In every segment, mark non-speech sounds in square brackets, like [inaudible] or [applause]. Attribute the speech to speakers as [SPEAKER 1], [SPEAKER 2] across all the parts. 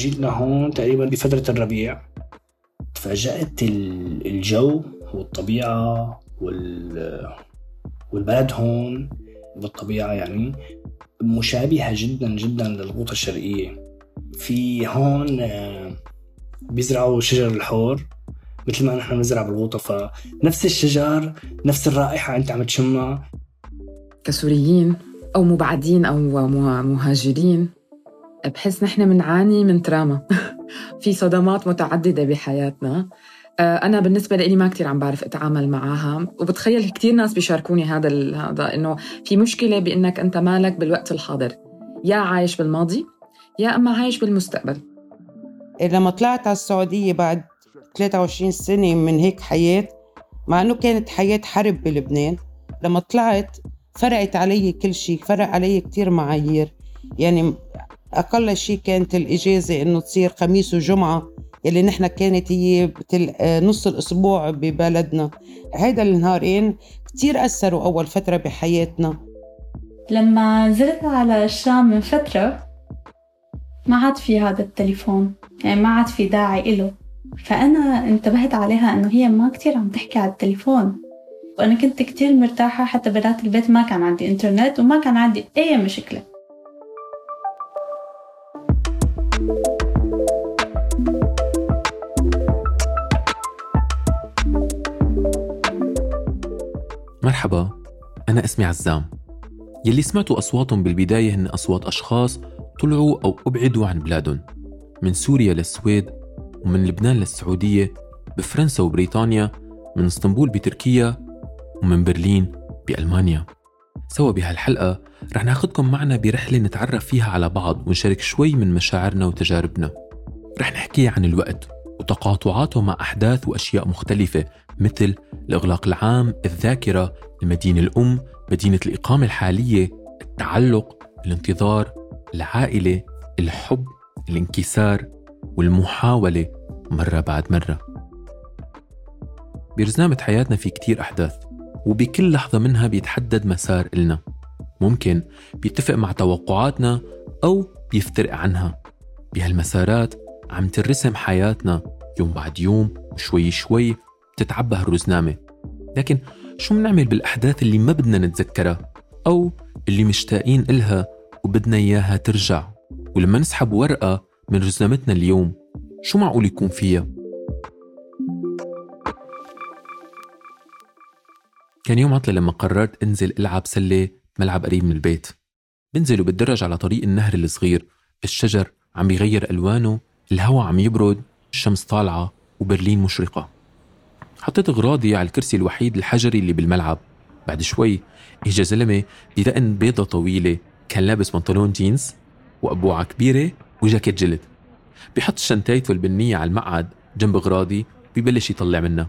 [SPEAKER 1] أجيت لهون تقريبا بفترة الربيع. تفاجأت الجو والطبيعة وال والبلد هون بالطبيعة يعني مشابهة جدا جدا للغوطة الشرقية. في هون آه، بيزرعوا شجر الحور. مثل ما نحن بنزرع بالغوطة فنفس الشجر نفس الرائحة أنت عم تشمها.
[SPEAKER 2] كسوريين أو مبعدين أو مهاجرين بحس نحن بنعاني من تراما. [laughs] في صدمات متعددة بحياتنا. آه، أنا بالنسبة لي ما كتير عم بعرف أتعامل معها. وبتخيل كتير ناس بيشاركوني هذا هذا إنه في مشكلة بإنك أنت مالك بالوقت الحاضر. يا عايش بالماضي يا أما عايش بالمستقبل.
[SPEAKER 3] لما طلعت على السعودية بعد 23 سنة من هيك حياة مع إنه كانت حياة حرب بلبنان لما طلعت فرقت علي كل شيء فرق علي كتير معايير. يعني أقل شيء كانت الإجازة إنه تصير خميس وجمعة يلي نحن كانت هي بتل... نص الأسبوع ببلدنا. هيدا النهارين كتير أثروا أول فترة بحياتنا.
[SPEAKER 4] لما نزلت على الشام من فترة ما عاد في هذا التليفون يعني ما عاد في داعي إله. فأنا انتبهت عليها إنه هي ما كتير عم تحكي على التليفون. وأنا كنت كتير مرتاحة حتى بنات البيت ما كان عندي إنترنت وما كان عندي أي مشكلة.
[SPEAKER 5] مرحبا أنا اسمي عزام. يلي سمعتوا أصواتهم بالبداية هن أصوات أشخاص طلعوا أو أبعدوا عن بلادهم من سوريا للسويد ومن لبنان للسعودية بفرنسا وبريطانيا من إسطنبول بتركيا ومن برلين بألمانيا. سوا بهالحلقة رح ناخدكم معنا برحلة نتعرف فيها على بعض ونشارك شوي من مشاعرنا وتجاربنا. رح نحكي عن الوقت وتقاطعاته مع أحداث وأشياء مختلفة مثل الإغلاق العام، الذاكرة، المدينة الأم، مدينة الإقامة الحالية، التعلق، الانتظار، العائلة، الحب، الانكسار، والمحاولة مرة بعد مرة. برزنامة حياتنا في كتير أحداث وبكل لحظة منها بيتحدد مسار إلنا ممكن بيتفق مع توقعاتنا أو بيفترق عنها بهالمسارات عم ترسم حياتنا يوم بعد يوم وشوي شوي بتتعبى هالرزنامة لكن شو منعمل بالأحداث اللي ما بدنا نتذكرها أو اللي مشتاقين إلها وبدنا إياها ترجع؟ ولما نسحب ورقة من رزنامتنا اليوم شو معقول يكون فيها؟ كان يوم عطلة لما قررت انزل ألعب سلة ملعب قريب من البيت. بنزل وبتدرج على طريق النهر الصغير. الشجر عم بيغير ألوانه الهواء عم يبرد الشمس طالعة وبرلين مشرقة. حطيت أغراضي على الكرسي الوحيد الحجري اللي بالملعب. بعد شوي اجى زلمة بدقن بيضة طويلة كان لابس بنطلون جينز وقبوعة كبيرة وجاكيت جلد. بحط شنتايته البنية على المقعد جنب أغراضي ببلش يطلع منها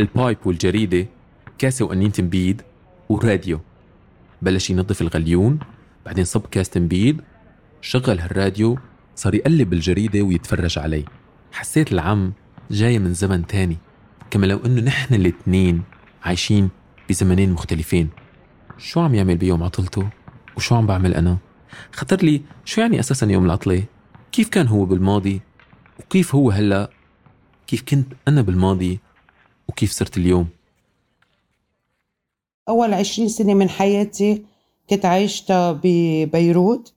[SPEAKER 5] ال pipe والجريدة كاسة وقنينة نبيد وراديو بلش ينظف الغليون بعدين صب كاس تنبيد. شغل هالراديو صار يقلب الجريدة ويتفرج علي. حسيت العم جاي من زمن تاني. كما لو إنه نحن الاثنين عايشين بزمنين مختلفين. شو عم يعمل بيوم عطلته؟ وشو عم بعمل أنا؟ خطر لي شو يعني أساسا يوم العطلة؟ كيف كان هو بالماضي؟ وكيف هو هلأ؟ كيف كنت أنا بالماضي؟ وكيف صرت اليوم؟
[SPEAKER 3] أول عشرين سنة من حياتي كنت عايشتها ببيروت.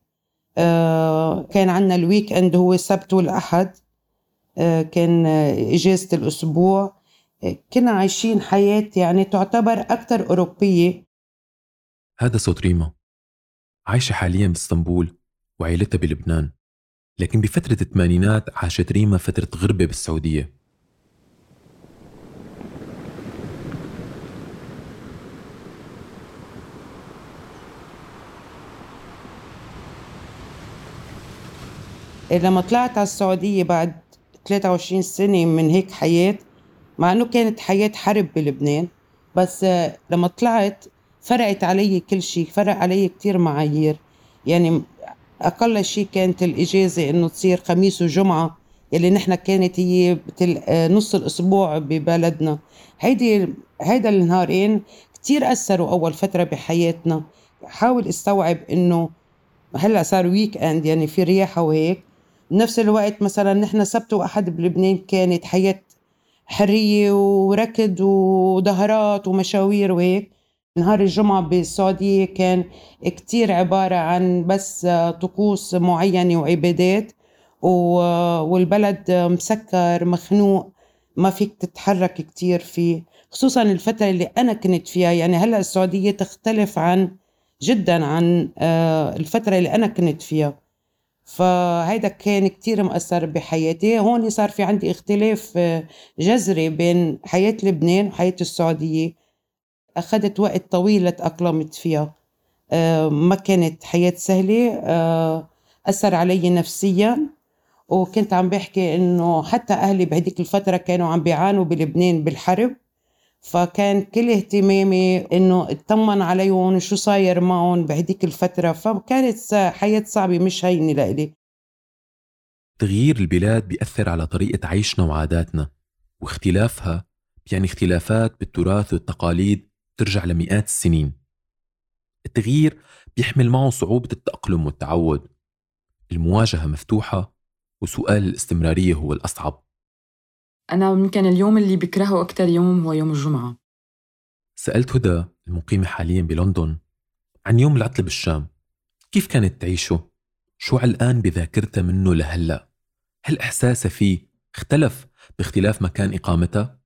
[SPEAKER 3] آه، كان عندنا ال weekend هو السبت والأحد. آه، كان إجازة الأسبوع. كنا عايشين حياة يعني تعتبر أكثر أوروبية.
[SPEAKER 5] هذا صوت ريما عايشة حاليا بإسطنبول وعائلتها بلبنان لكن بفترة الثمانينات عاشت ريما فترة غربة بالسعودية.
[SPEAKER 3] لما طلعت على السعودية بعد 23 سنة من هيك حياة مع إنه كانت حياة حرب بلبنان بس لما طلعت فرقت علي كل شيء فرق علي كتير معايير. يعني أقل شيء كانت الإجازة إنه تصير خميس وجمعة يلي نحن كانت هي بتل... نص الأسبوع ببلدنا. هيدي هيدا النهارين كتير أثروا أول فترة بحياتنا. حاول استوعب إنه هلأ صار weekend يعني في رياحة وهيك. بنفس الوقت مثلا نحن سبت وأحد بلبنان كانت حياة حرية وركض ودهرات ومشاوير وهيك. نهار الجمعة بالسعودية كان كتير عبارة عن بس طقوس معينة وعبادات والبلد مسكر مخنوق ما فيك تتحرك كتير فيه. خصوصا الفترة اللي أنا كنت فيها يعني هلأ السعودية تختلف عن جدا عن آه، الفترة اللي أنا كنت فيها. فهيدا كان كتير مأثر بحياتي. هون صار في عندي اختلاف آه، جذري بين حياة لبنان وحياة السعودية. أخذت وقت طويل لتأقلمت فيها. آه، ما كانت حياة سهلة أثر علي نفسيا. وكنت عم بحكي إنه حتى أهلي بهديك الفترة كانوا عم بيعانوا بلبنان بالحرب. فكان كل اهتمامي إنه اطمن عليهم وشو صاير معهم بهديك الفترة. فكانت حياة صعبة مش هينة لإلي.
[SPEAKER 5] تغيير البلاد بيأثر على طريقة عيشنا وعاداتنا واختلافها يعني اختلافات بالتراث والتقاليد ترجع لمئات السنين. التغيير بيحمل معه صعوبة التأقلم والتعود. المواجهة مفتوحة وسؤال الاستمرارية هو الأصعب.
[SPEAKER 2] أنا يمكن اليوم اللي بكرهه أكتر يوم هو يوم الجمعة
[SPEAKER 5] سألت هدى المقيمة حاليا بلندن عن يوم العطلة بالشام كيف كانت تعيشه؟ شو علقان بذاكرتها منه لهلأ؟ هل إحساسها فيه اختلف باختلاف مكان إقامتها؟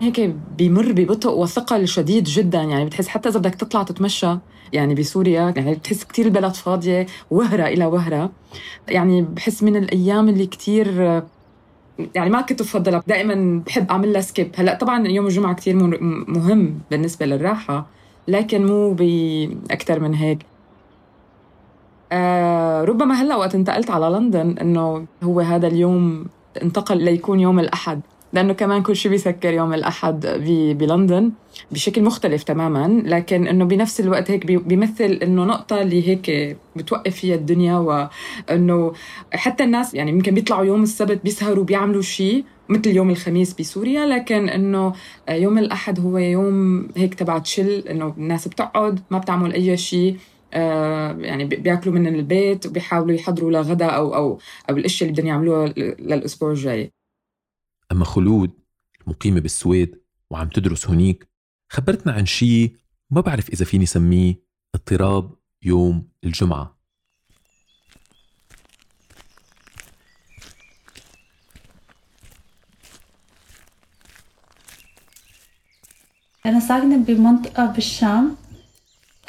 [SPEAKER 2] هيك بيمر ببطء وثقل شديد جدا. يعني بتحس حتى إذا بدك تطلع تتمشى يعني بسوريا يعني بتحس كتير البلد فاضية وهرة إلى وهرة. يعني بحس من الأيام اللي كتير يعني ما كنت بفضلها. دائما بحب أعمل لها سكيب هلأ طبعا يوم الجمعة كتير مهم بالنسبة للراحة لكن مو باكثر من هيك. آه ربما هلأ وقت انتقلت على لندن إنه هو هذا اليوم انتقل ليكون يوم الأحد. لأنه كمان كل شيء بيسكر يوم الأحد بلندن بشكل مختلف تماما. لكن إنه بنفس الوقت هيك بيمثل إنه نقطة اللي هيك بتوقف فيها الدنيا وإنه حتى الناس يعني يمكن بيطلعوا يوم السبت بيسهروا بيعملوا شيء مثل يوم الخميس بسوريا. لكن إنه يوم الأحد هو يوم هيك تبع تشل إنه الناس بتقعد ما بتعمل أي شيء آه يعني بياكلوا من البيت وبيحاولوا يحضروا لغدا أو أو أو الأشياء اللي بدهم يعملوها للأسبوع الجاي.
[SPEAKER 5] أما خلود المقيمة بالسويد وعم تدرس هنيك خبرتنا عن شيء ما بعرف إذا فيني سميه اضطراب يوم الجمعة.
[SPEAKER 4] أنا ساكنة بمنطقة بالشام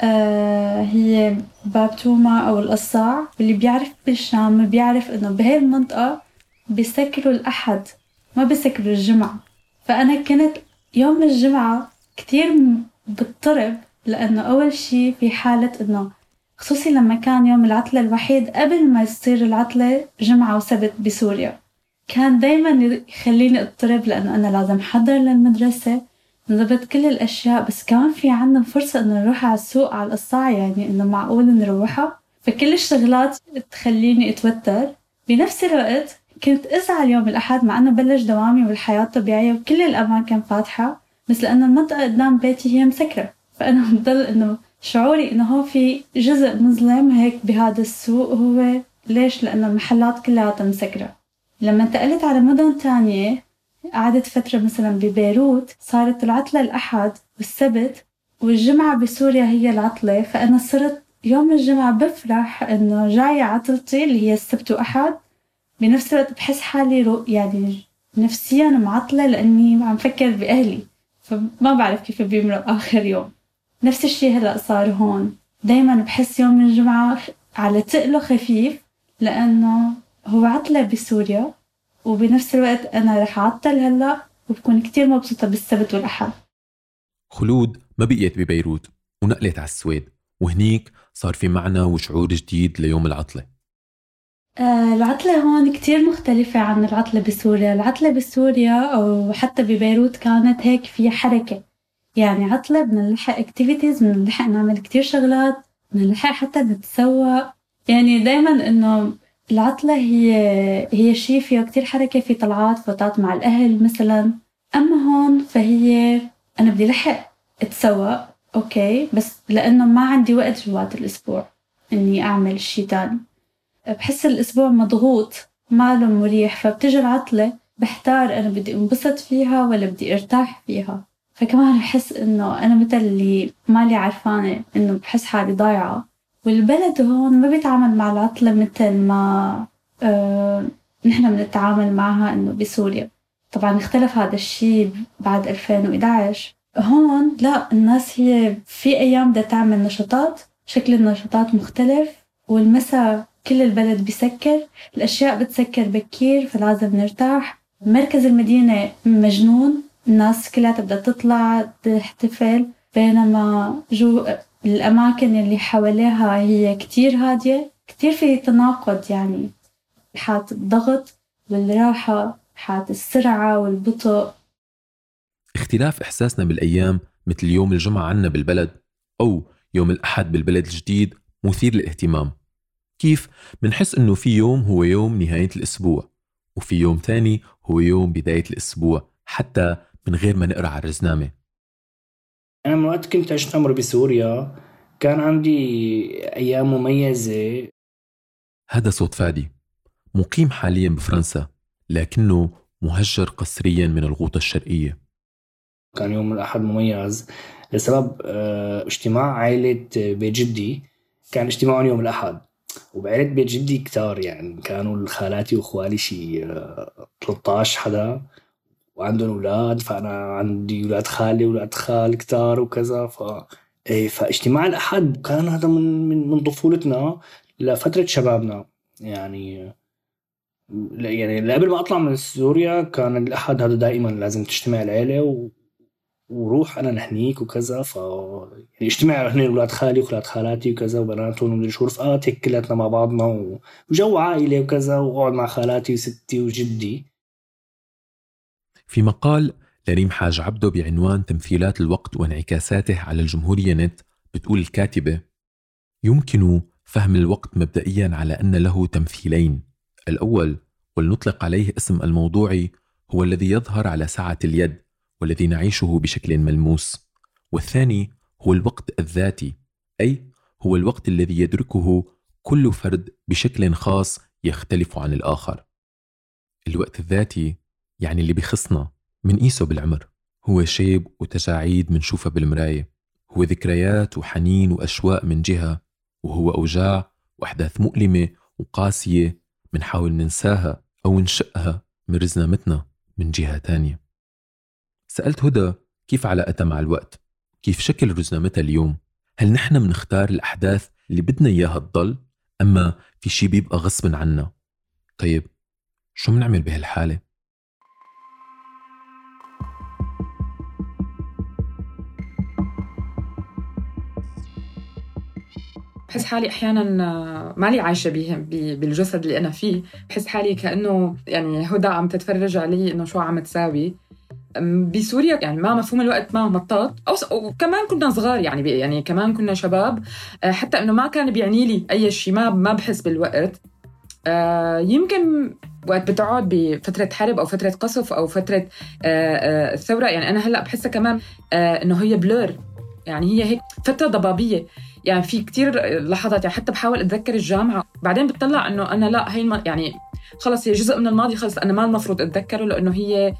[SPEAKER 4] آه هي باب توما أو القصاع. واللي بيعرف بالشام بيعرف إنه بهاي المنطقة بيسكروا الأحد. ما بسكروا الجمعة فأنا كنت يوم الجمعة كتير بضطرب لأنه أول شي في حالة إنه خصوصي لما كان يوم العطلة الوحيد قبل ما يصير العطلة جمعة وسبت بسوريا. كان دايما يخليني أضطرب لأنه أنا لازم أحضر للمدرسة. نضبط كل الأشياء بس كمان في عنا فرصة إنه نروح على السوق على القصاع يعني إنه معقول نروحها. فكل الشغلات تخليني أتوتر. بنفس الوقت كنت أزعل يوم الأحد مع أنه بلش دوامي والحياة طبيعية وكل الأماكن فاتحة بس لأنه المنطقة قدام بيتي هي مسكرة. فأنا [laughs] بضل إنه شعوري إنه هو في جزء مظلم هيك بهذا السوق هو. ليش؟ لأنه المحلات كلها مسكرة. لما انتقلت على مدن تانية قعدت فترة مثلا ببيروت صارت العطلة الأحد والسبت والجمعة بسوريا هي العطلة. فأنا صرت يوم الجمعة بفرح إنه جاية عطلتي اللي هي السبت وأحد. بنفس الوقت بحس حالي رو يعني نفسيا معطلة لأني عم فكر بأهلي فما بعرف كيف بيمرق آخر يوم. نفس الشي هلأ صار هون. دايما بحس يوم الجمعة على تقله خفيف لأنه هو عطلة بسوريا وبنفس الوقت أنا رح أعطل هلأ وبكون كتير مبسوطة بالسبت والأحد.
[SPEAKER 5] خلود ما بقيت ببيروت ونقلت على السويد وهنيك صار في معنى وشعور جديد ليوم العطلة.
[SPEAKER 4] العطلة هون كتير مختلفة عن العطلة بسوريا. العطلة بسوريا أو حتى ببيروت كانت هيك في حركة. يعني عطلة بدنا نلحق activities بدنا نلحق نعمل كتير شغلات بدنا نلحق حتى نتسوق. يعني دايما إنه العطلة هي هي شيء فيه كتير حركة في طلعات فوتات مع الأهل مثلا. أما هون فهي أنا بدي لحق أتسوق okay بس لأنه ما عندي وقت جوات الأسبوع إني أعمل شيء تاني. بحس الأسبوع مضغوط ماله مريح فبتجي العطلة بحتار أنا بدي انبسط فيها ولا بدي ارتاح فيها. فكمان بحس إنه أنا مثل اللي مالي عرفانة إنه بحس حالي ضايعة. والبلد هون ما بيتعامل مع العطلة مثل ما آه نحن بنتعامل معها إنه بسوريا. طبعا اختلف هذا الشيء بعد 2011 هون لا الناس هي في أيام بدها تعمل نشاطات شكل النشاطات مختلف والمساء كل البلد بسكر الأشياء بتسكر بكير فلازم نرتاح. مركز المدينة مجنون الناس كلها بدها تطلع تحتفل بينما جو الأماكن اللي حواليها هي كتير هادية كتير في تناقض يعني. حالة الضغط والراحة حالة السرعة والبطء.
[SPEAKER 5] اختلاف إحساسنا بالأيام مثل يوم الجمعة عنا بالبلد أو يوم الأحد بالبلد الجديد مثير للاهتمام. كيف منحس إنه في يوم هو يوم نهاية الأسبوع وفي يوم تاني هو يوم بداية الأسبوع حتى من غير ما نقرأ على الرزنامة.
[SPEAKER 1] أنا من وقت كنت أجتمر بسوريا كان عندي أيام مميزة.
[SPEAKER 5] هذا صوت فادي مقيم حاليا بفرنسا لكنه مهجر قسريا من الغوطة الشرقية.
[SPEAKER 1] كان يوم الأحد مميز لسبب آه، اجتماع عائلة بيت جدي كان اجتماعهم يوم الأحد. وبعيلة بيت جدي كتار يعني كانوا خالاتي واخوالي شي 13 آه، حدا وعندهم أولاد فأنا عندي أولاد خالي واولاد خال كتار وكذا ف إيه فاجتماع الأحد كان هذا من من من طفولتنا لفترة شبابنا يعني يعني قبل ما أطلع من سوريا كان الأحد هذا دائما لازم تجتمع العيلة. وروح أنا نحنيك وكذا ف يعني اجتمع هن أولاد خالي واولاد خالاتي وكذا وبناتهم ومدري شو رفقات هيك كلياتنا مع بعضنا وجو عائلة وكذا وأقعد مع خالاتي وستي وجدي.
[SPEAKER 5] في مقال لريم حاج عبده بعنوان تمثيلات الوقت وانعكاساته على الجمهورية نت بتقول الكاتبة يمكن فهم الوقت مبدئيا على أن له تمثيلين. الأول ولنطلق عليه اسم الموضوعي هو الذي يظهر على سعة اليد. والذي نعيشه بشكل ملموس. والثاني هو الوقت الذاتي أي هو الوقت الذي يدركه كل فرد بشكل خاص يختلف عن الآخر. الوقت الذاتي يعني اللي بخصنا منقيسه بالعمر. هو شيب وتجاعيد منشوفها بالمراية. هو ذكريات وحنين وأشواق من جهة. وهو أوجاع وأحداث مؤلمة وقاسية منحاول ننساها أو نشقها من رزنامتنا من جهة تانية. سألت هدى كيف علاقتها مع الوقت؟ كيف شكل رزنامتها اليوم؟ هل نحن منختار الأحداث اللي بدنا إياها تضل أما في شي بيبقى غصب عنا؟ طيب شو منعمل بهالحالة؟
[SPEAKER 2] بحس حالي أحيانا مالي عايشة بهم بالجسد اللي أنا فيه. بحس حالي كأنه يعني هدى عم تتفرج علي إنه شو عم تساوي. بسوريا يعني ما مفهوم الوقت ما مطاط. أو وكمان كنا صغار يعني يعني كمان كنا شباب. آه، حتى إنه ما كان بيعني لي أي شيء ما ما بحس بالوقت. آه، يمكن وقت بتقعد بفترة حرب أو فترة قصف أو فترة الثورة يعني أنا هلأ بحسها كمان إنه هي بلور يعني هي هيك فترة ضبابية. يعني في كتير لحظات يعني حتى بحاول أتذكر الجامعة. بعدين بتطلع إنه أنا لأ هي. يعني خلص هي جزء من الماضي خلص أنا ما المفروض أتذكره لأنه هي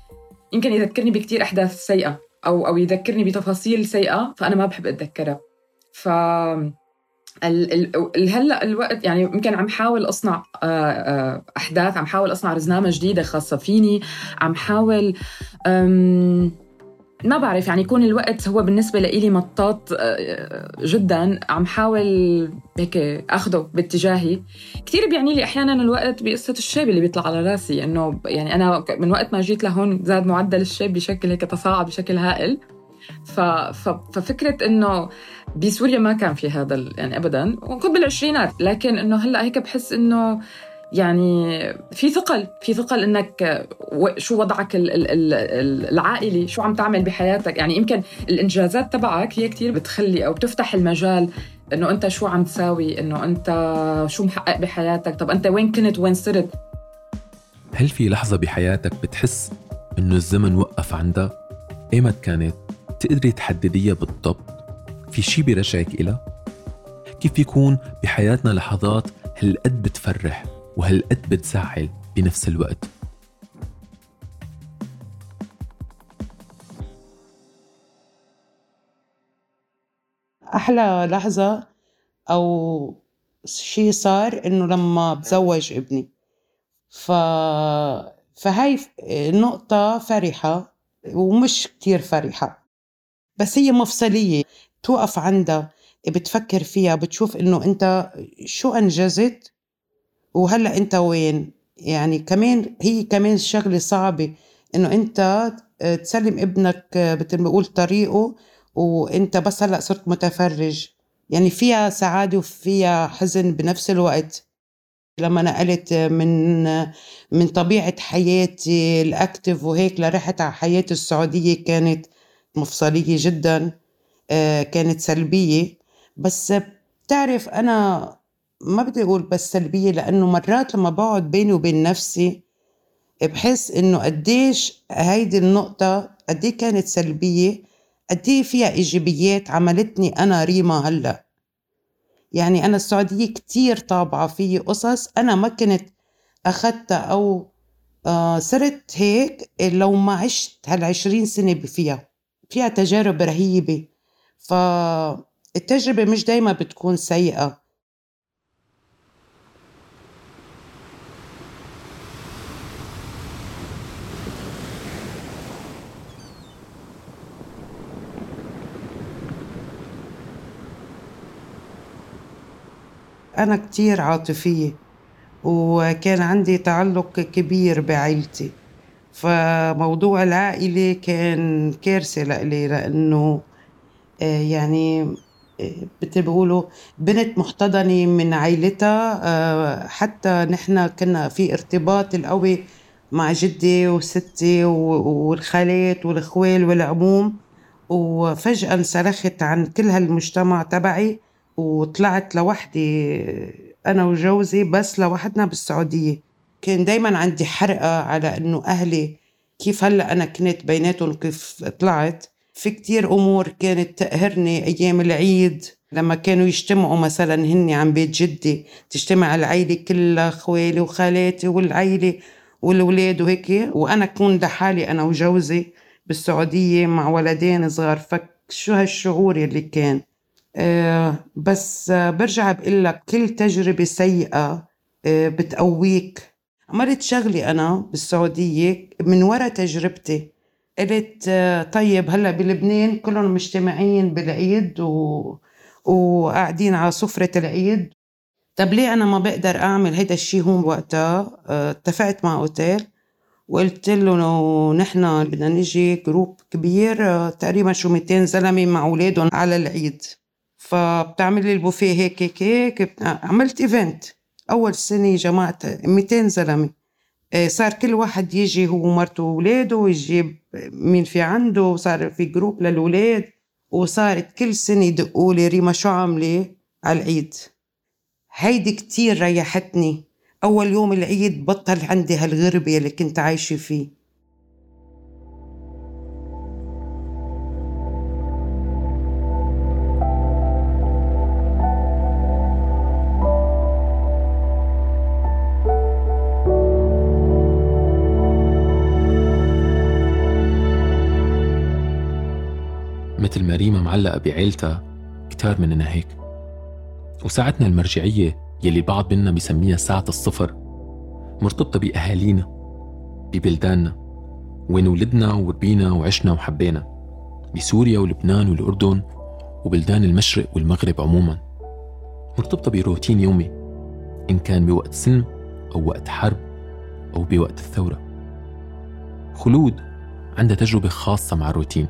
[SPEAKER 2] يمكن يذكرني بكتير أحداث سيئة أو أو يذكرني بتفاصيل سيئة فأنا ما بحب أتذكرها. ف هلأ الوقت يعني يمكن عم حاول أصنع آه، آه، أحداث عم حاول أصنع رزنامة جديدة خاصة فيني عم حاول ما بعرف يعني يكون الوقت هو بالنسبة لإلي مطاط آه، جدا. عم حاول هيك أخده باتجاهي. كثير بيعني لي أحيانا الوقت بقصة الشيب اللي بيطلع على راسي. إنه يعني أنا من وقت ما جيت لهون زاد معدل الشيب بشكل هيك تصاعد بشكل هائل. ف... ف... ففكرة إنه بسوريا ما كان في هذا يعني أبدا وكنت بالعشرينات لكن إنه هلأ هيك بحس إنه يعني في ثقل في ثقل إنك شو وضعك العائلي شو عم تعمل بحياتك. يعني يمكن الإنجازات تبعك هي كتير بتخلي أو بتفتح المجال إنه أنت شو عم تساوي إنه أنت شو محقق بحياتك. طب أنت وين كنت وين صرت؟
[SPEAKER 5] هل في لحظة بحياتك بتحس إنه الزمن وقف عندها؟ ايمت كانت؟ تقدري تحدديها بالضبط؟ في شي بيرجعك إلها؟ كيف بيكون بحياتنا لحظات هالقد بتفرح؟ وهالقد بتزعل بنفس الوقت؟
[SPEAKER 3] أحلى لحظة أو شيء صار إنه لما بزوج ابني. ف فهي نقطة فرحة ومش كتير فرحة. بس هي مفصلية. توقف عندها بتفكر فيها بتشوف إنه أنت شو أنجزت وهلا انت وين؟ يعني كمان هي كمان شغلة صعبة انه انت تسلم ابنك مثل ما بقول طريقه وانت بس هلا صرت متفرج. يعني فيها سعادة وفيها حزن بنفس الوقت. لما نقلت من من طبيعة حياتي الأكتف وهيك لرحت على حياتي السعودية كانت مفصلية جدا آه، كانت سلبية. بس بتعرف أنا ما بدي أقول بس سلبية لأنه مرات لما بقعد بيني وبين نفسي بحس إنه قديش هيدي النقطة قد كانت سلبية قد فيها إيجابيات عملتني أنا ريما هلأ. يعني أنا السعودية كتير طابعة في قصص أنا ما كنت أخذتها أو آه صرت هيك لو ما عشت هالعشرين سنة فيها فيها تجارب رهيبة. فالتجربة مش دايما بتكون سيئة. أنا كتير عاطفية وكان عندي تعلق كبير بعيلتي. فموضوع العائلة كان كارثة لإلي لأنه آه، يعني آه، مثل بيقولوا بنت محتضنة من عائلتها آه، حتى نحن كنا في ارتباط القوي مع جدي وستي والخالات والخوال والعموم. وفجأة انسلخت عن كل هالمجتمع تبعي. وطلعت لوحدي أنا وجوزي بس لوحدنا بالسعودية. كان دايما عندي حرقة على إنه أهلي كيف هلأ أنا كنت بيناتهم كيف طلعت. في كتير أمور كانت تقهرني أيام العيد لما كانوا يجتمعوا مثلا هن عن بيت جدي تجتمع العيلة كلها خوالي وخالاتي والعيلة والولاد وهيك. وأنا كون لحالي أنا وجوزي بالسعودية مع ولدين صغار. فك شو هالشعور اللي كان؟ بس برجع بقول لك كل تجربة سيئة آه، بتقويك. عملت شغلي أنا بالسعودية من وراء تجربتي. قلت آه، طيب هلأ بلبنان كلهم مجتمعين بالعيد و... وقاعدين على سفرة العيد. طب ليه أنا ما بقدر أعمل هيدا الشيء هون وقتها؟ اتفقت مع أوتيل وقلت له نحن بدنا نجي جروب كبير تقريبا شو 200 زلمة مع أولادهم على العيد. فبتعمل لي البوفيه هيك هيك هيك عملت event أول سنة جمعت 200 زلمة. آه، صار كل واحد يجي هو ومرته وأولاده ويجيب مين في عنده وصار في group للأولاد. وصارت كل سنة يدقوا لي ريما شو عاملة على العيد. هيدي كتير ريحتني. أول يوم العيد بطل عندي هالغربة اللي كنت عايشة فيه.
[SPEAKER 5] مثل ما ريما معلقة بعيلتها كتار مننا هيك. وساعتنا المرجعية يلي البعض منا بيسميها ساعة الصفر مرتبطة بأهالينا ببلداننا وين ولدنا وربينا وعشنا وحبينا بسوريا ولبنان والأردن وبلدان المشرق والمغرب عموما. مرتبطة بروتين يومي إن كان بوقت سلم أو وقت حرب أو بوقت الثورة. خلود عندها تجربة خاصة مع الروتين.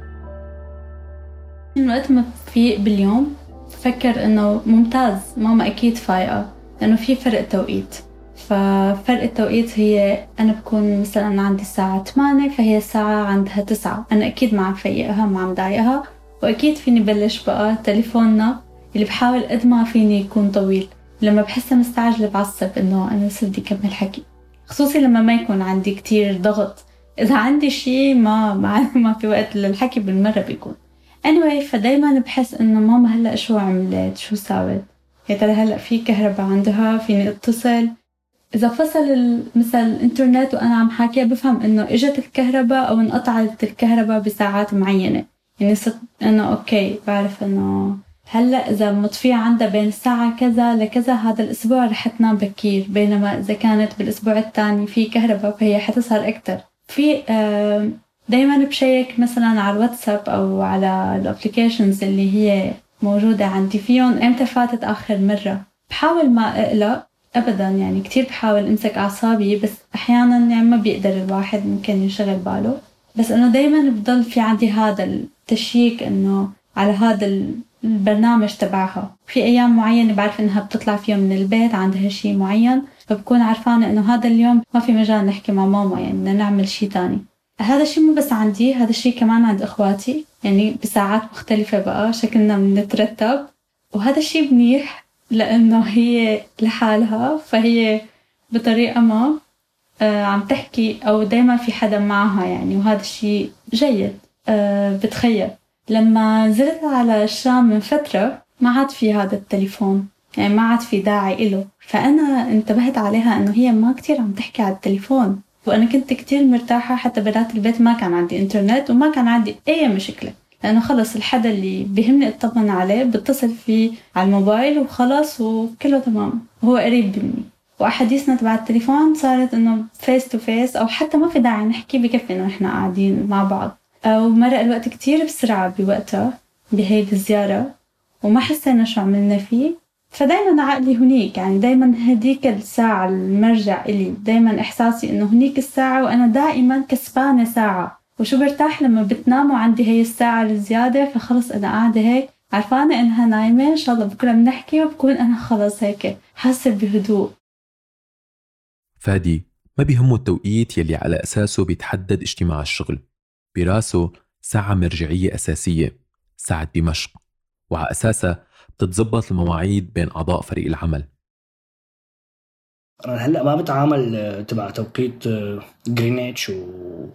[SPEAKER 4] وقت ما بفيق باليوم بفكر إنه ممتاز ماما أكيد فايقة لأنه في فرق توقيت ففرق التوقيت هي أنا بكون مثلا عندي الساعة 8 فهي الساعة عندها 9 أنا أكيد ما عم فيقها ما عم ضايقها وأكيد فيني بلش بقى تليفوننا اللي بحاول قد ما فيني يكون طويل. لما بحسها مستعجلة بعصب إنه أنا لسه بدي كمل حكي. خصوصي لما ما يكون عندي كتير ضغط. إذا عندي شي ما ما, ما في وقت للحكي بالمرة بيكون. Anyway فدايما بحس إنه ماما هلأ شو عملت؟ شو ساوت يا ترى هلأ في كهرباء عندها فيني اتصل. إذا فصل مثلا الإنترنت وأنا عم حاكيها بفهم إنه إجت الكهرباء أو انقطعت الكهرباء بساعات معينة. يعني صرت إنه okay بعرف إنه هلأ إذا مطفية عندها بين الساعة كذا لكذا هذا الأسبوع رح تنام بكير. بينما إذا كانت بالأسبوع الثاني في كهرباء فهي حتسهر أكثر في دايما بشيك مثلا على الواتساب أو على ال applications اللي هي موجودة عندي فيهم. إمتى فاتت آخر مرة؟ بحاول ما اقلق ابدا يعني كتير بحاول أمسك أعصابي بس أحيانا يعني ما بيقدر الواحد ممكن ينشغل باله. بس إنه دايما بضل في عندي هذا ال check إنه على هذا البرنامج تبعها. في أيام معينة بعرف إنها بتطلع فيهم من البيت عندها شيء معين فبكون عرفانة إنه هذا اليوم ما في مجال نحكي مع ماما يعني بدنا نعمل شيء تاني. هذا الشيء مو بس عندي هذا الشيء كمان عند إخواتي. يعني بساعات مختلفة بقى شكلنا بنترتب. وهذا الشيء منيح لأنه هي لحالها فهي بطريقة ما آه، عم تحكي أو دايما في حدا معها يعني. وهذا الشيء جيد آه، بتخيل. لما نزلت على الشام من فترة ما عاد في هذا التليفون. يعني ما عاد في داعي إله. فأنا انتبهت عليها إنه هي ما كتير عم تحكي على التليفون. وأنا كنت كتير مرتاحة حتى برات البيت ما كان عندي إنترنت وما كان عندي أي مشكلة. لأنه خلص الحدا اللي بيهمني أطمن عليه بتصل فيه على الموبايل وخلص وكله تمام. وهو قريب مني. وأحاديثنا تبع التليفون صارت إنه face to face أو حتى ما في داعي نحكي بكفي إنه إحنا قاعدين مع بعض. ومرق الوقت كتير بسرعة بوقتها بهيدي الزيارة وما حسينا شو عملنا فيه. فدايما عقلي هنيك يعني دايما هديك الساعة المرجع إلي. دايما إحساسي إنه هنيك الساعة وأنا دائما كسبانة ساعة. وشو برتاح لما بتنام وعندي هي الساعة الزيادة فخلص أنا قاعدة هيك. عرفانة إنها نايمة إن شاء الله بكرة بنحكي وبكون أنا خلص هيك. حاسة بهدوء.
[SPEAKER 5] فادي ما بيهمه التوقيت يلي على أساسه بيتحدد اجتماع الشغل. براسه ساعة مرجعية أساسية ساعة دمشق. وعلى أساسها بتتزبط المواعيد بين أعضاء فريق العمل.
[SPEAKER 1] أنا هلأ ما بتعامل آه، تبع توقيت جرينيتش آه، و...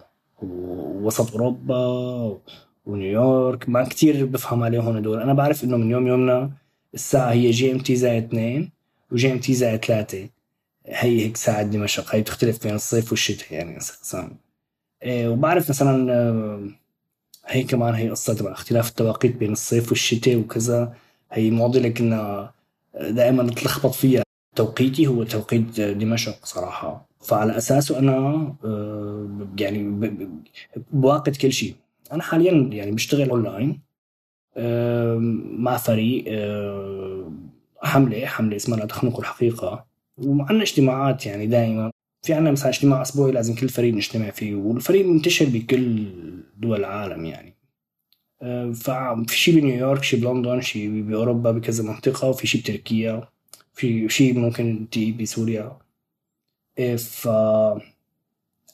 [SPEAKER 1] ووسط أوروبا ونيويورك ما كتير بفهم عليهم هدول أنا بعرف إنه من يوم يومنا الساعة هي GMT زائد اثنين و GMT زائد ثلاثة. هي هيك ساعة دمشق. هي بتختلف بين الصيف والشتاء يعني أساسا إيه وبعرف مثلا آه، هي كمان هي قصة تبع اختلاف التوقيت بين الصيف والشتاء وكذا. هي معضلة كنا دائما نتلخبط فيها توقيتي هو توقيت دمشق صراحة. فعلى أساسه أنا آه، يعني بواقت كل شيء. أنا حاليا يعني بشتغل أونلاين مع فريق حملة حملة اسمها لا تخنق الحقيقة. وعندنا اجتماعات يعني دائما. في عندنا مثلا اجتماع أسبوعي لازم كل فريق نجتمع فيه والفريق منتشر بكل دول العالم يعني. ففي شيء بنيويورك شيء بلندن شيء باوروبا بكذا منطقة وفي شيء بتركيا في شيء ممكن شي بسوريا ف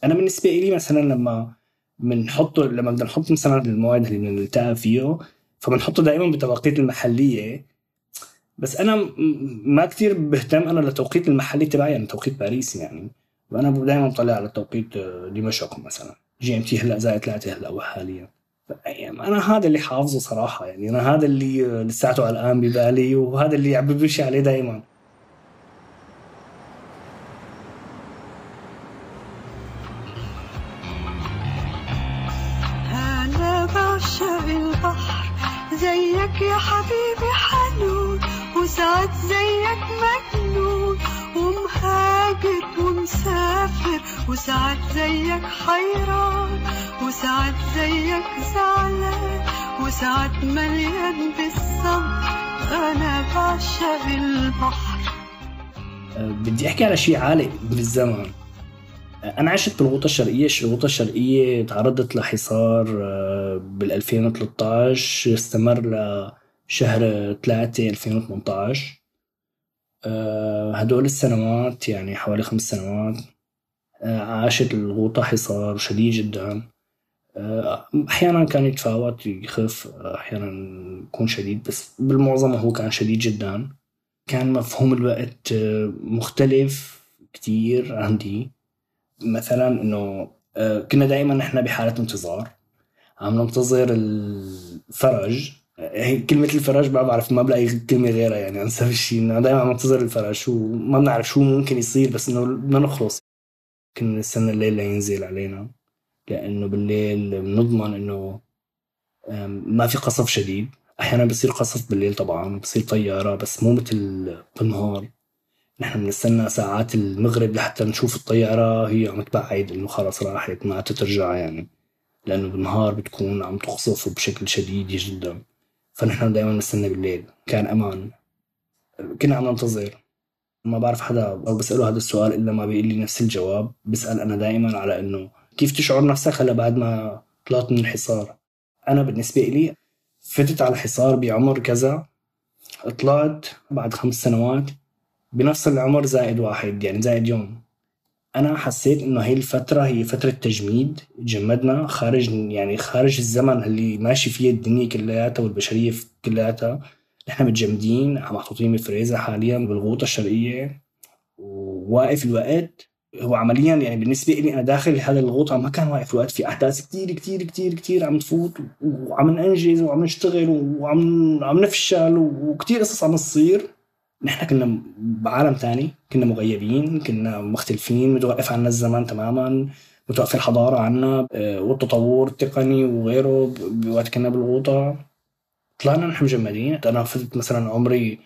[SPEAKER 1] أنا بالنسبة لي مثلا لما بنحطه لما بدنا نحط مثلا الموعد اللي بنلتقى فيه فبنحطه دائما بتوقيت المحلية. بس أنا ما كثير بهتم أنا للتوقيت المحلي تبعي يعني توقيت باريس يعني. وأنا دائما بطلع على توقيت دمشق مثلا. GMT هلأ زائد ثلاثة هلأ حاليا أنا هذا اللي حافظه صراحة يعني أنا هذا اللي لساته الآن ببالي وهذا اللي عم بمشي عليه دائما
[SPEAKER 6] زيك يا حبيبي حنون وساعات زيك مجنون. ومهاجر ومسافر وساعات زيك حيران وساعات زيك زعلان وساعات مليان بالصبر. أنا بعشق البحر.
[SPEAKER 1] بدي أحكي على شيء عالي بالزمن أنا عشت بالغوطه الشرقية الغوطة الشرقية تعرضت لحصار آه، بال 2013 استمر لشهر 3 2018 آه، هدول السنوات يعني حوالي خمس سنوات آه، عاشت الغوطة حصار شديد جدا. أحيانا كان يتفاوت يخف أحيانا يكون شديد بس بالمعظم هو كان شديد جدا. كان مفهوم الوقت مختلف كتير عندي. مثلا إنه آه، كنا دائما نحن بحالة انتظار. عم ننتظر فرج هي كلمة الفرج ما بعرف ما بلاقي كلمة غيرها يعني أنسى الشيء إنه دائما عم انتظر الفرج شو ما بنعرف شو ممكن يصير بس إنه بدنا نخلص. كنا نستنى الليل لينزل علينا. لأنه بالليل بنضمن إنه ما في قصف شديد. أحيانا بصير قصف بالليل طبعا بصير طيارة بس مو مثل بالنهار. نحن بنستنى ساعات المغرب لحتى نشوف الطيارة هي عم تبعد إنه خلص راحت ما ترجع يعني. لأنه بالنهار بتكون عم تقصف بشكل شديد جدا. فنحن دائما نستنى بالليل. كان أمان. كنا عم ننتظر. ما بعرف حدا أو بسأله هذا السؤال إلا ما بيقول لي نفس الجواب. بسأل أنا دائما على إنه كيف تشعر نفسك هلا بعد ما طلعت من الحصار؟ أنا بالنسبة لي فتت على الحصار بعمر كذا. طلعت بعد خمس سنوات بنفس العمر زائد واحد يعني زائد يوم. أنا حسيت إنه هي الفترة هي فترة تجميد جمدنا خارج يعني خارج الزمن اللي ماشي فيه الدنيا كلياتها والبشرية كلياتها. نحن متجمدين محطوطين بفريزة حاليا بالغوطة الشرقية. وواقف الوقت هو عمليا يعني بالنسبة لي أنا داخل هذا الغوطة ما كان واقف الوقت في أحداث كثير كثير كثير كثير عم تفوت وعم ننجز وعم نشتغل وعم عم نفشل وكثير قصص عم تصير. نحن كنا بعالم تاني كنا مغيبين كنا مختلفين متوقف عنا الزمن تماما متوقف الحضارة عنا آه، والتطور التقني وغيره بوقت كنا بالغوطة. طلعنا نحن مجمدين. أنا فتت مثلا عمري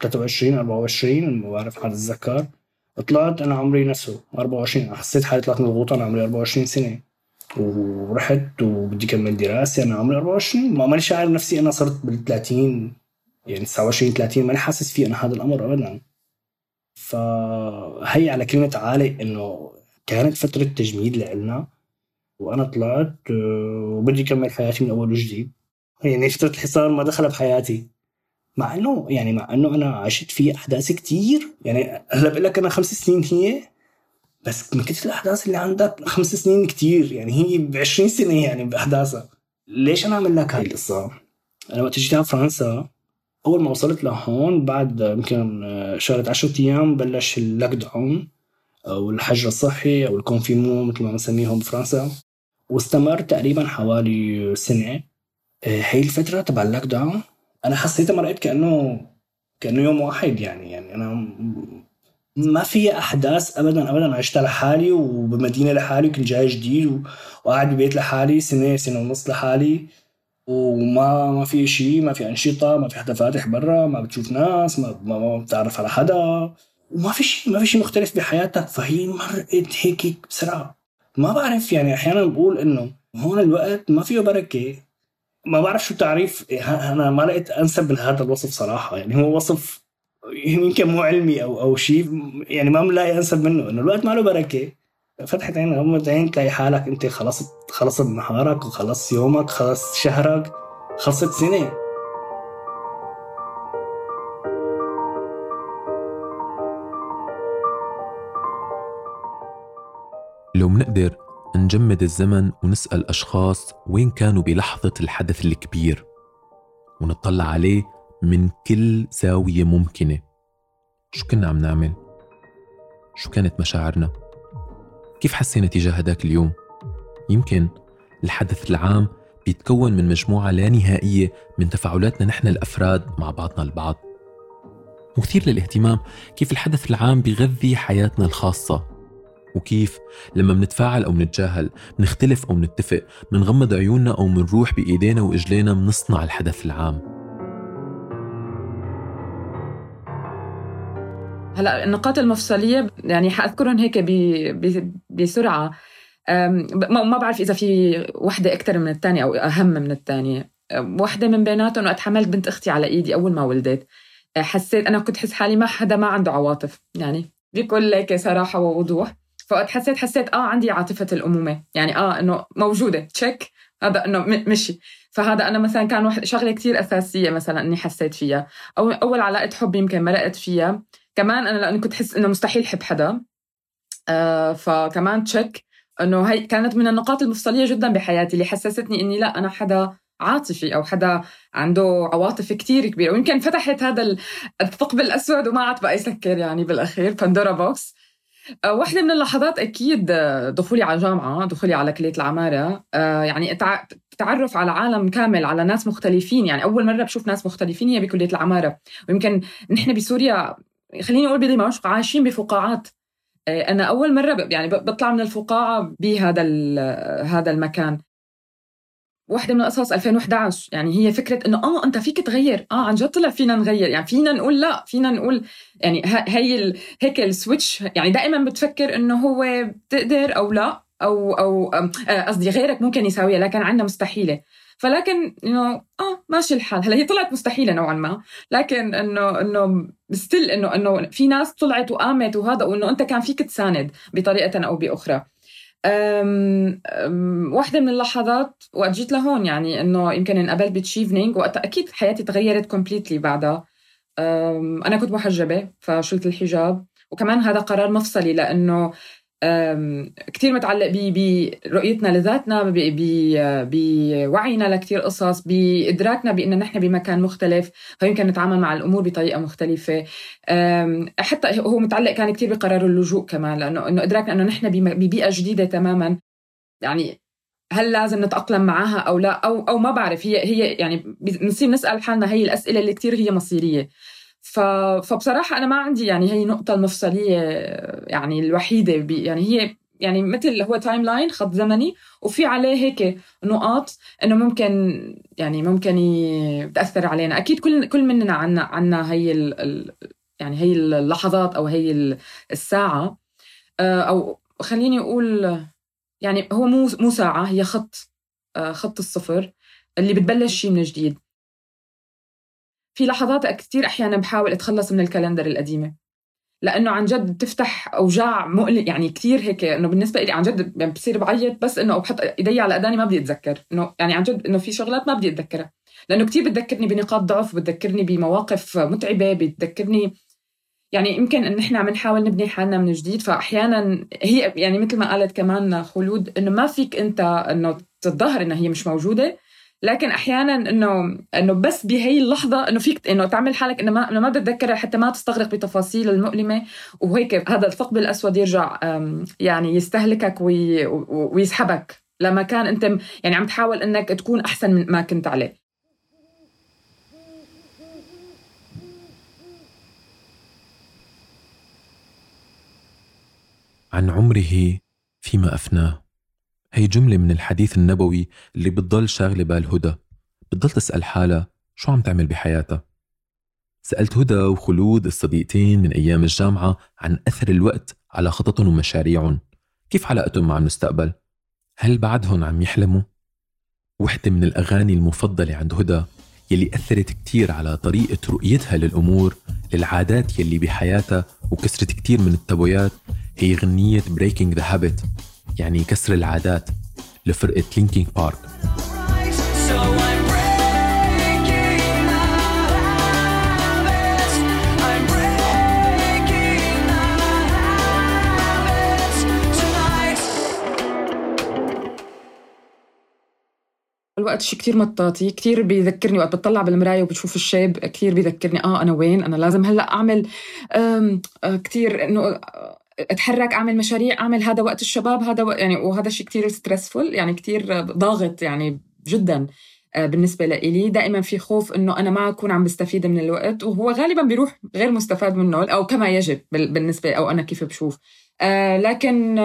[SPEAKER 1] 23 24 ما بعرف حد أتذكر طلعت أنا عمري نفسه 24 حسيت حالي طلعت من الغوطة أنا عمري 24 سنة. ورحت وبدي كمل دراسة أنا عمري 24 ما ماني شاعر نفسي أنا صرت بال 30 يعني 29 30 ماني حاسس فيه أنا هذا الأمر ابدا. فهي على كلمة عالي إنه كانت فترة تجميد لإلنا وأنا طلعت آه، وبدي أكمل حياتي من أول وجديد. يعني فترة الحصار ما دخل بحياتي مع إنه يعني مع إنه أنا عشت فيه أحداث كتير. يعني هلا بقول لك أنا خمس سنين هي بس من كثر الأحداث اللي عندك خمس سنين كتير. يعني هي ب 20 سنة يعني بأحداثها. ليش أنا اعمل لك هاي القصة؟ أنا وقت جيت على فرنسا أول ما وصلت لهون بعد يمكن شهر 10 أيام بلش ال lockdown أو الحجر الصحي أو ال fr confinement مثل ما بنسميهم بفرنسا. واستمر تقريبا حوالي سنة. هي الفترة تبع ال lockdown أنا حسيتها مرقت كأنه كأنه يوم واحد يعني يعني أنا ما في أحداث ابدا ابدا عشتها لحالي وبمدينة لحالي وكنت جاي جديد وقاعد ببيت لحالي سنة سنة ونص لحالي. وما ما في شيء ما في أنشطة ما في حدا فاتح برا ما بتشوف ناس ما ما, بتعرف على حدا. وما في شيء ما في شيء مختلف بحياتك فهي مرقت هيك بسرعة. ما بعرف يعني أحيانا بقول إنه هون الوقت ما فيه بركة. ما بعرف شو تعريف. أنا ما لقيت أنسب لهذا الوصف صراحة. يعني هو وصف يمكن مو علمي أو أو شيء يعني ما ملاقي أنسب منه. إنه الوقت ما له بركة. فتحت عين غمضت عين تلاقي حالك انت خلصت خلصت نهارك وخلص يومك خلص شهرك خلصت سنة
[SPEAKER 5] لو منقدر نجمد الزمن ونسأل أشخاص وين كانوا بلحظة الحدث الكبير ونطلع عليه من كل زاوية ممكنة شو كنا عم نعمل؟ شو كانت مشاعرنا؟ كيف حسينا تجاه هداك اليوم؟ يمكن الحدث العام بيتكون من مجموعة لا نهائية من تفاعلاتنا نحن الأفراد مع بعضنا البعض مثير للاهتمام كيف الحدث العام بيغذي حياتنا الخاصة وكيف لما منتفاعل أو منتجاهل منختلف أو منتفق منغمض عيوننا أو منروح بإيدينا وإجلينا منصنع الحدث العام
[SPEAKER 2] هلا النقاط المفصلية يعني حأذكرهم هيك بسرعة. ما بعرف إذا في وحدة أكثر من الثانية أو أهم من الثانية وحدة من بيناتهم وقت حملت بنت أختي على إيدي أول ما ولدت. أه، حسيت أنا كنت حس حالي ما حدا ما عنده عواطف يعني بكل هيك صراحة ووضوح. فوقت حسيت حسيت آه عندي عاطفة الأمومة يعني آه إنه موجودة تشيك هذا إنه مشي. فهذا أنا مثلا كان شغلة كتير أساسية مثلا إني حسيت فيها. أو أول علاقة حب يمكن مرقت فيها. كمان أنا لاني كنت احس إنه مستحيل حب حدا. آه فكمان شيك إنه هي كانت من النقاط المفصلية جدا بحياتي اللي حسستني إني لا أنا حدا عاطفي أو حدا عنده عواطف كتير كبيرة. ويمكن فتحت هذا الثقب الأسود وما عاد بقى يسكر يعني بالأخير Pandora box واحدة من اللحظات أكيد دخولي على الجامعة دخولي على كلية العمارة. آه، يعني تعرف على عالم كامل على ناس مختلفين. يعني أول مرة بشوف ناس مختلفين هي بكلية العمارة. ويمكن نحن بسوريا خليني أقول بدمشق عايشين بفقاعات. آه، أنا أول مرة يعني بطلع من الفقاعة بهذا هذا المكان. واحدة من القصص 2011 يعني هي فكرة إنه آه أنت فيك تغير. آه عن جد طلع فينا نغير. يعني فينا نقول لا فينا نقول يعني هي. هيك السويتش يعني دائما بتفكر إنه هو بتقدر أو لا أو أم، آه، قصدي غيرك ممكن يساويها لكن عندنا مستحيلة. فلكن إنه آه ماشي الحال. هلأ هي طلعت مستحيلة نوعا ما. لكن إنه إنه still إنه إنه في ناس طلعت وقامت وهذا وإنه أنت كان فيك تساند بطريقة أو بأخرى. أم أم واحدة من اللحظات وقت جيت لهون يعني إنه يمكن انقبلت بتشيفنينج وقت أكيد حياتي تغيرت completely بعدها. أنا كنت محجبة فشلت الحجاب. وكمان هذا قرار مفصلي لأنه كتير متعلق برؤيتنا لذاتنا بوعينا لكتير قصص بإدراكنا بأن نحن بمكان مختلف فيمكن نتعامل مع الأمور بطريقة مختلفة. حتى هو متعلق كان كتير بقرار اللجوء كمان لأنه إنه إدراكنا أنه نحن ببيئة جديدة تماما. يعني هل لازم نتأقلم معها أو لا؟ أو أو ما بعرف هي هي يعني بنصير نسأل حالنا هي الأسئلة اللي كتير هي مصيرية. ف... فبصراحة أنا ما عندي يعني هي النقطة المفصلية يعني الوحيدة بي يعني هي يعني مثل هو timeline خط زمني وفي عليه هيك نقاط إنه ممكن يعني ممكن ي- تاثر علينا. أكيد كل كل مننا عنا عنا هي ال ال يعني هي اللحظات أو هي ال- الساعة. آه، أو خليني أقول يعني هو مو مو ساعة هي خط آه، خط الصفر اللي بتبلش شيء من جديد. في لحظات كثير أحيانا بحاول أتخلص من ال calendar القديمة. لأنه عن جد بتفتح أوجاع مؤلم يعني كثير هيك إنه بالنسبة لي عن جد يعني بصير بعيط بس إنه بحط إيدي على أذاني ما بدي أتذكر. إنه يعني عن جد إنه في شغلات ما بدي أتذكرها. لأنه كثير بتذكرني بنقاط ضعف بتذكرني بمواقف متعبة بتذكرني يعني يمكن إن إحنا عم نحاول نبني حالنا من جديد. فأحيانا هي يعني مثل ما قالت كمان خلود إنه ما فيك أنت إنه تتظاهر إنها هي مش موجودة. لكن أحيانا إنه إنه بس بهي اللحظة إنه فيك إنه تعمل حالك إنه ما إنه ما بتتذكرها حتى ما تستغرق بتفاصيل المؤلمة. وهيك هذا الثقب الأسود يرجع يعني يستهلكك وي ويسحبك لمكان أنت م- يعني عم تحاول إنك تكون أحسن من ما كنت عليه.
[SPEAKER 5] عن عمره فيما أفناه. هي جملة من الحديث النبوي اللي بتضل شاغلة بال هدى. بتضل تسأل حالها شو عم تعمل بحياتها؟ سألت هدى وخلود الصديقتين من أيام الجامعة عن أثر الوقت على خططهم ومشاريعهم. كيف علاقتهم مع المستقبل؟ هل بعدهم عم يحلموا؟ وحدة من الأغاني المفضلة عند هدى يلي أثرت كتير على طريقة رؤيتها للأمور للعادات يلي بحياتها وكسرت كتير من التابويات هي غنية Breaking the Habit. يعني كسر العادات لفرقة لينكينج بارك.
[SPEAKER 2] الوقت شيء كتير مطاطي كتير بيذكرني وقت بتطلع بالمراية وبشوف الشيب كتير بيذكرني آه أنا وين؟ أنا لازم هلأ أعمل آه، كتير إنه آه، أتحرك أعمل مشاريع أعمل هذا وقت الشباب هذا وقت يعني وهذا شيء كتير stressful يعني كتير ضاغط يعني جدا آه، بالنسبة لإلي. دائما في خوف إنه أنا ما أكون عم بستفيد من الوقت وهو غالبا بيروح غير مستفاد منه أو كما يجب بال- بالنسبة أو أنا كيف بشوف. آه، لكن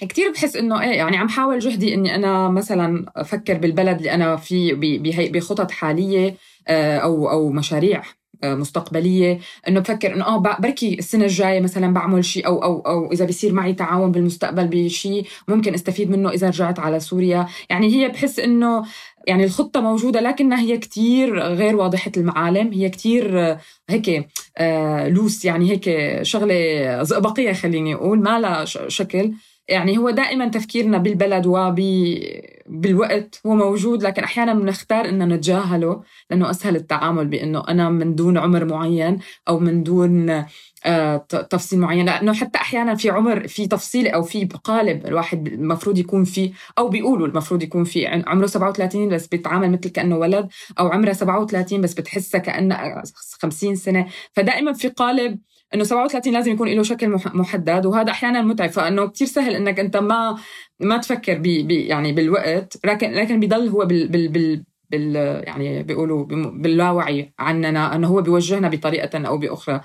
[SPEAKER 2] كتير بحس إنه إيه يعني عم حاول جهدي إني أنا مثلا أفكر بالبلد اللي أنا فيه بخطط حالية آه، أو أو مشاريع. مستقبلية إنه بفكر إنه آه بركي السنة الجاية مثلا بعمل شيء أو أو أو إذا بيصير معي تعاون بالمستقبل بشيء ممكن أستفيد منه إذا رجعت على سوريا. يعني هي بحس إنه يعني الخطة موجودة لكنها هي كتير غير واضحة المعالم هي كتير آه، هيك آه، لوس يعني هيك شغلة زئبقية خليني أقول ما لها شكل. يعني هو دائما تفكيرنا بالبلد وبالوقت هو موجود لكن أحيانا بنختار ان نتجاهله لأنه أسهل التعامل بإنه أنا من دون عمر معين أو من دون آه، تفصيل معين. لأنه حتى أحيانا في عمر في تفصيل أو في قالب الواحد المفروض يكون فيه أو بيقولوا المفروض يكون فيه. عن- عمره 37 بس بيتعامل مثل كأنه ولد أو عمرها 37 بس بتحسها كانها 50 سنة. فدائما في قالب إنه 37 لازم يكون له شكل مح- محدد وهذا أحيانا متعب. فإنه كتير سهل إنك أنت ما ما تفكر بي بي يعني بالوقت لكن لكن بيضل هو بال بال بال بال يعني بيقولوا باللاوعي عننا إنه هو بيوجهنا بطريقة أو بأخرى.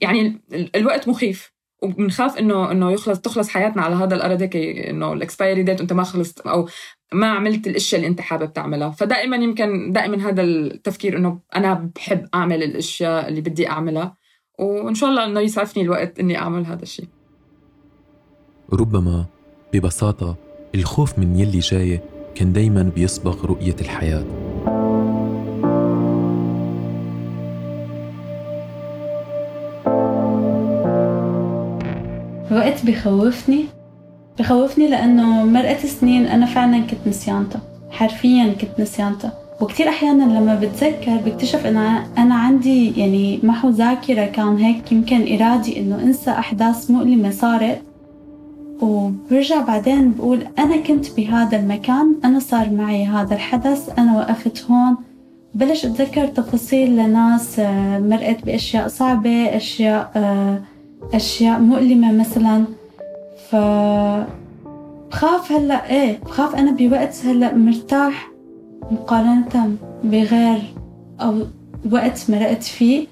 [SPEAKER 2] يعني ال- الوقت مخيف. وبنخاف إنه إنه يخلص تخلص حياتنا على هذا الأرض هيك إنه ال expiry date انت ما خلصت أو ما عملت الإشياء اللي أنت حابب تعملها. فدائما يمكن دائما هذا التفكير إنه أنا بحب أعمل الأشياء اللي بدي أعملها. وإن شاء الله إنه يسعفني الوقت إني أعمل هذا الشيء.
[SPEAKER 5] ربما ببساطة الخوف من يلي جاي كان دايما بيسبق رؤية الحياة.
[SPEAKER 4] الوقت بخوفني بخوفني لأنه مرقت سنين أنا فعلا كنت نسيانته حرفيا كنت نسيانته وكتير أحيانا لما بتذكر بكتشف إنه أنا عندي يعني محو ذاكرة كان هيك يمكن إرادي إنه أنسى أحداث مؤلمة صارت. وبرجع بعدين بقول أنا كنت بهذا المكان أنا صار معي هذا الحدث أنا وقفت هون. بلش أتذكر تفاصيل لناس آه، مرقت بأشياء صعبة أشياء آه، أشياء مؤلمة مثلا. ف بخاف هلأ إيه بخاف أنا بوقت هلأ مرتاح. مقارنة بغير أو وقت مرقت فيه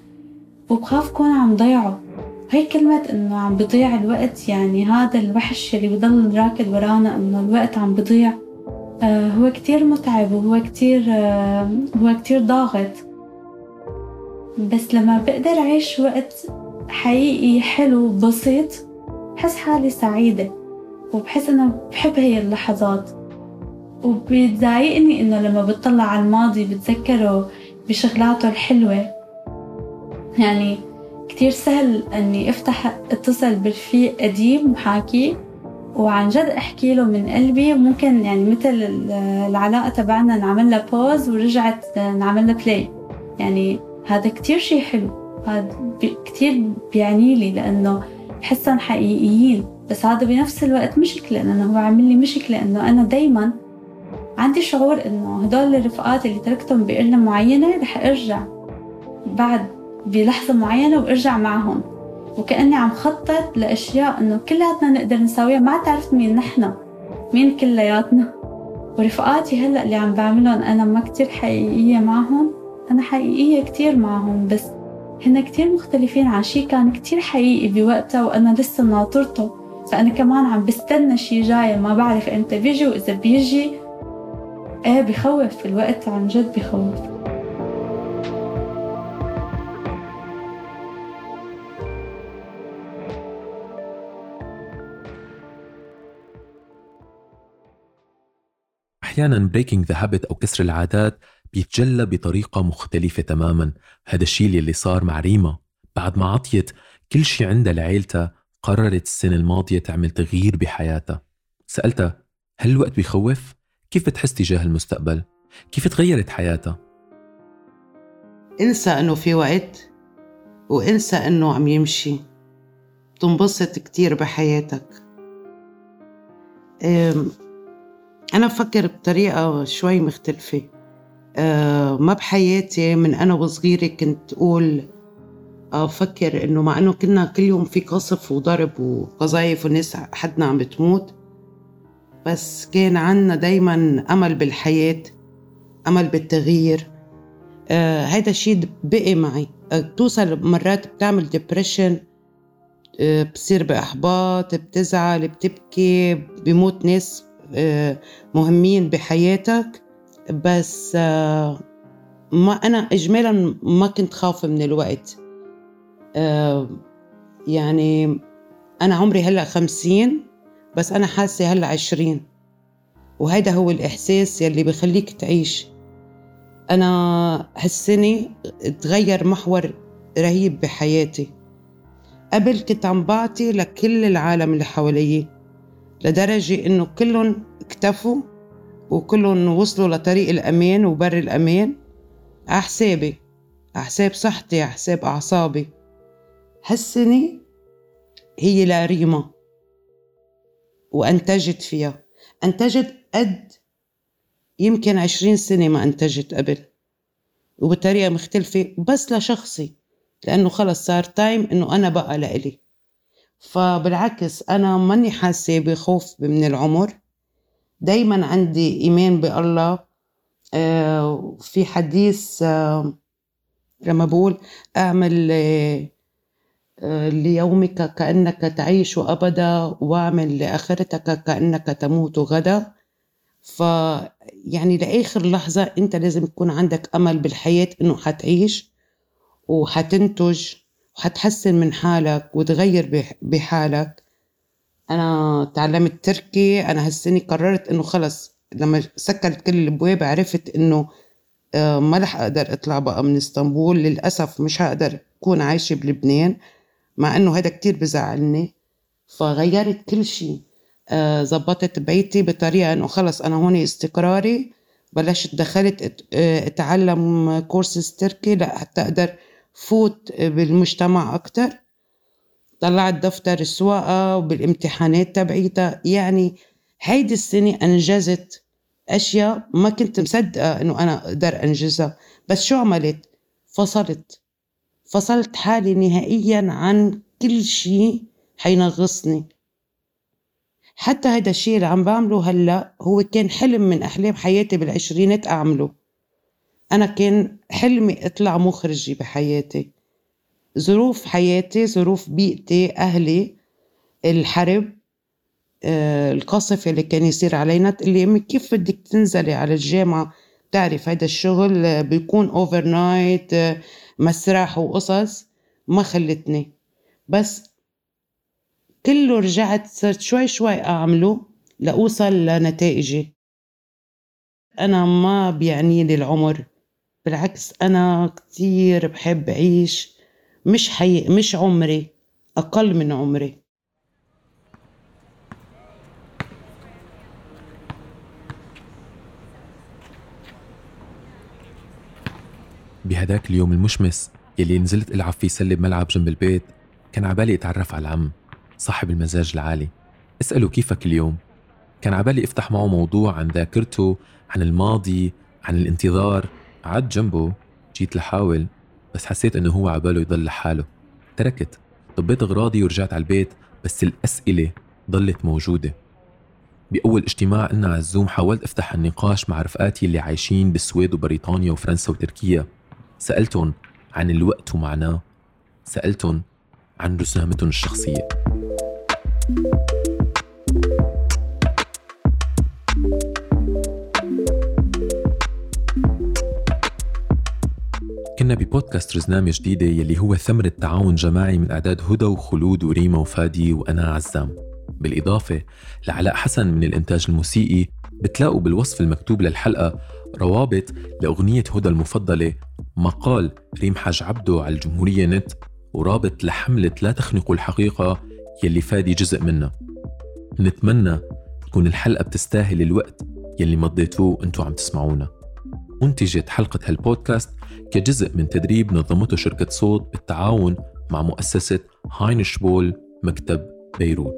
[SPEAKER 4] وبخاف كون عم ضيعه. هي كلمة إنه عم بضيع الوقت يعني هذا الوحش اللي بضل راكد ورانا إنه الوقت عم بضيع. آه هو كتير متعب وهو كتير آه هو كتير ضاغط. بس لما بقدر أعيش وقت حقيقي حلو بسيط بحس حالي سعيدة وبحس إنه بحب هي اللحظات. وبتضايقني إنه لما بتطلع على الماضي بتذكره بشغلاته الحلوة. يعني كتير سهل إني أفتح أتصل برفيق قديم وحاكي وعن جد أحكي له من قلبي. ممكن يعني مثل ال- العلاقة تبعنا نعمل لها pause ورجعت نعمل لها play يعني هذا كتير شيء حلو. هذا كتير بيعني لي لأنه بحسهم حقيقيين. بس هذا بنفس الوقت مشكلة لأنه هو عامل لي مشكلة إنه أنا دايما عندي شعور إنه هدول الرفقات اللي تركتهم بقرنة معينة رح أرجع بعد بلحظة معينة وأرجع معهم. وكأني عم خطط لأشياء إنه كلياتنا نقدر نساويها ما تعرف مين نحن مين كلياتنا. ورفقاتي هلأ اللي عم بعملهم أنا ما كتير حقيقية معهم. أنا حقيقية كتير معهم بس هن كتير مختلفين عن شي كان كتير حقيقي بوقتها وأنا لسه ناطرته فأنا كمان عم بستنى شي جاي ما بعرف إمتى بيجي وإذا بيجي. إيه بخوف الوقت عن جد بخوف
[SPEAKER 5] أحيانا breaking the habit أو كسر العادات بيتجلى بطريقة مختلفة تماما. هذا الشيء اللي صار مع ريما. بعد ما عطيت كل شيء عندها لعيلتها قررت السنة الماضية تعمل تغيير بحياتها. سألتها هل الوقت بيخوف؟ كيف بتحس تجاه المستقبل؟ كيف تغيرت حياتها؟
[SPEAKER 3] انسى انه في وقت وانسى انه عم يمشي تنبسط كتير بحياتك أنا بفكر بطريقة شوي مختلفة ما بحياتي من أنا وصغيرة كنت أقول أفكر إنه مع إنه كنا كل يوم في قصف وضرب وقذايف والناس حدنا عم بتموت بس كان عنا دايما أمل بالحياة أمل بالتغيير. آه هيدا الشيء بقي معي. آه بتوصل مرات بتعمل ديبريشن آه بتصير بإحباط بتزعل بتبكي بيموت ناس آه مهمين بحياتك. بس آه ما أنا إجمالا ما كنت خايفة من الوقت. آه يعني أنا عمري هلأ خمسين. بس أنا حاسة هلأ عشرين. وهيدا هو الإحساس يلي بخليك تعيش. أنا هالسنة تغير محور رهيب بحياتي. قبل كنت عم بعطي لكل العالم اللي حواليي لدرجة إنه كلهم اكتفوا وكلهم وصلوا لطريق الأمان وبر الأمان. على حسابي على حساب صحتي على حساب أعصابي. هالسنة هي لريما. وأنتجت فيها. أنتجت قد يمكن عشرين سنة ما أنتجت قبل. وبطريقة مختلفة بس لشخصي. لأنه خلص صار تايم إنه أنا بقى لإلي. فبالعكس أنا ماني حاسة بخوف من العمر. دايما عندي إيمان بالله. آه، في حديث آه، لما بقول أعمل آه، آه، ليومك كأنك تعيش أبدا واعمل لآخرتك كأنك تموت غدا. ف يعني لآخر لحظة أنت لازم يكون عندك أمل بالحياة إنه حتعيش وحتنتج وحتحسن من حالك وتغير بح- بحالك. أنا تعلمت تركي أنا هالسنة قررت إنه خلص لما سكرت كل الأبواب عرفت إنه آه، ما رح أقدر أطلع بقى من إسطنبول للأسف مش هقدر أكون عايشة بلبنان. مع إنه هذا كتير بزعلني. فغيرت كل شيء آه، زبطت بيتي بطريقة إنه خلص أنا هون استقراري. بلشت دخلت آه، أتعلم كورسز تركي لا حتى أقدر فوت بالمجتمع أكتر. طلعت دفتر السواقة وبالامتحانات تبعيتها. يعني هيدي السنة أنجزت أشياء ما كنت مصدقة إنه أنا أقدر أنجزها. بس شو عملت؟ فصلت. فصلت حالي نهائيا عن كل شيء حينغصني. حتى هذا الشيء اللي عم بعمله هلأ هو كان حلم من أحلام حياتي بالعشرينات أعمله. أنا كان حلمي أطلع مخرجة بحياتي. ظروف حياتي ظروف بيئتي أهلي الحرب آه، القصف اللي كان يصير علينا اللي أمي كيف بدك تنزلي على الجامعة تعرف هذا الشغل آه، بيكون overnight مسرح وقصص ما خلتني. بس كله رجعت صرت شوي شوي أعمله لأوصل لنتائجي. أنا ما بيعني لي العمر بالعكس أنا كتير بحب أعيش مش حي... مش عمري أقل من عمري.
[SPEAKER 5] بهداك اليوم المشمس يلي نزلت إلعب فيه سلة بملعب جنب البيت كان عبالي اتعرف على العم صاحب المزاج العالي. اساله كيفك اليوم؟ كان عبالي افتح معه موضوع عن ذاكرته عن الماضي عن الانتظار. قعدت جنبه جيت لحاول بس حسيت إنه هو عباله يضل لحاله. تركت. طبيت أغراضي ورجعت على البيت بس الأسئلة ضلت موجودة. بأول اجتماع لنا على الزوم حاولت أفتح النقاش مع رفقاتي اللي عايشين بالسويد وبريطانيا وفرنسا وتركيا. سألتهم عن الوقت ومعناه. سألتهم عن رسامتهم الشخصية. كنا ببودكاست رزنامة جديدة يلي هو ثمرة تعاون جماعي من أعداد هدى وخلود وريما وفادي وأنا عزام. بالإضافة لعلاء حسن من الإنتاج الموسيقي بتلاقوا بالوصف المكتوب للحلقة روابط لأغنية هدى المفضلة مقال ريم حاج عبدو على الجمهورية نت ورابط لحملة لا تخنقوا الحقيقة يلي فادي جزء منها. نتمنى تكون الحلقة بتستاهل الوقت يلي مضيتوه انتو عم تسمعونا. أنتجت حلقة هالبودكاست كجزء من تدريب نظمته شركة صوت بالتعاون مع مؤسسة هاينشبول مكتب بيروت.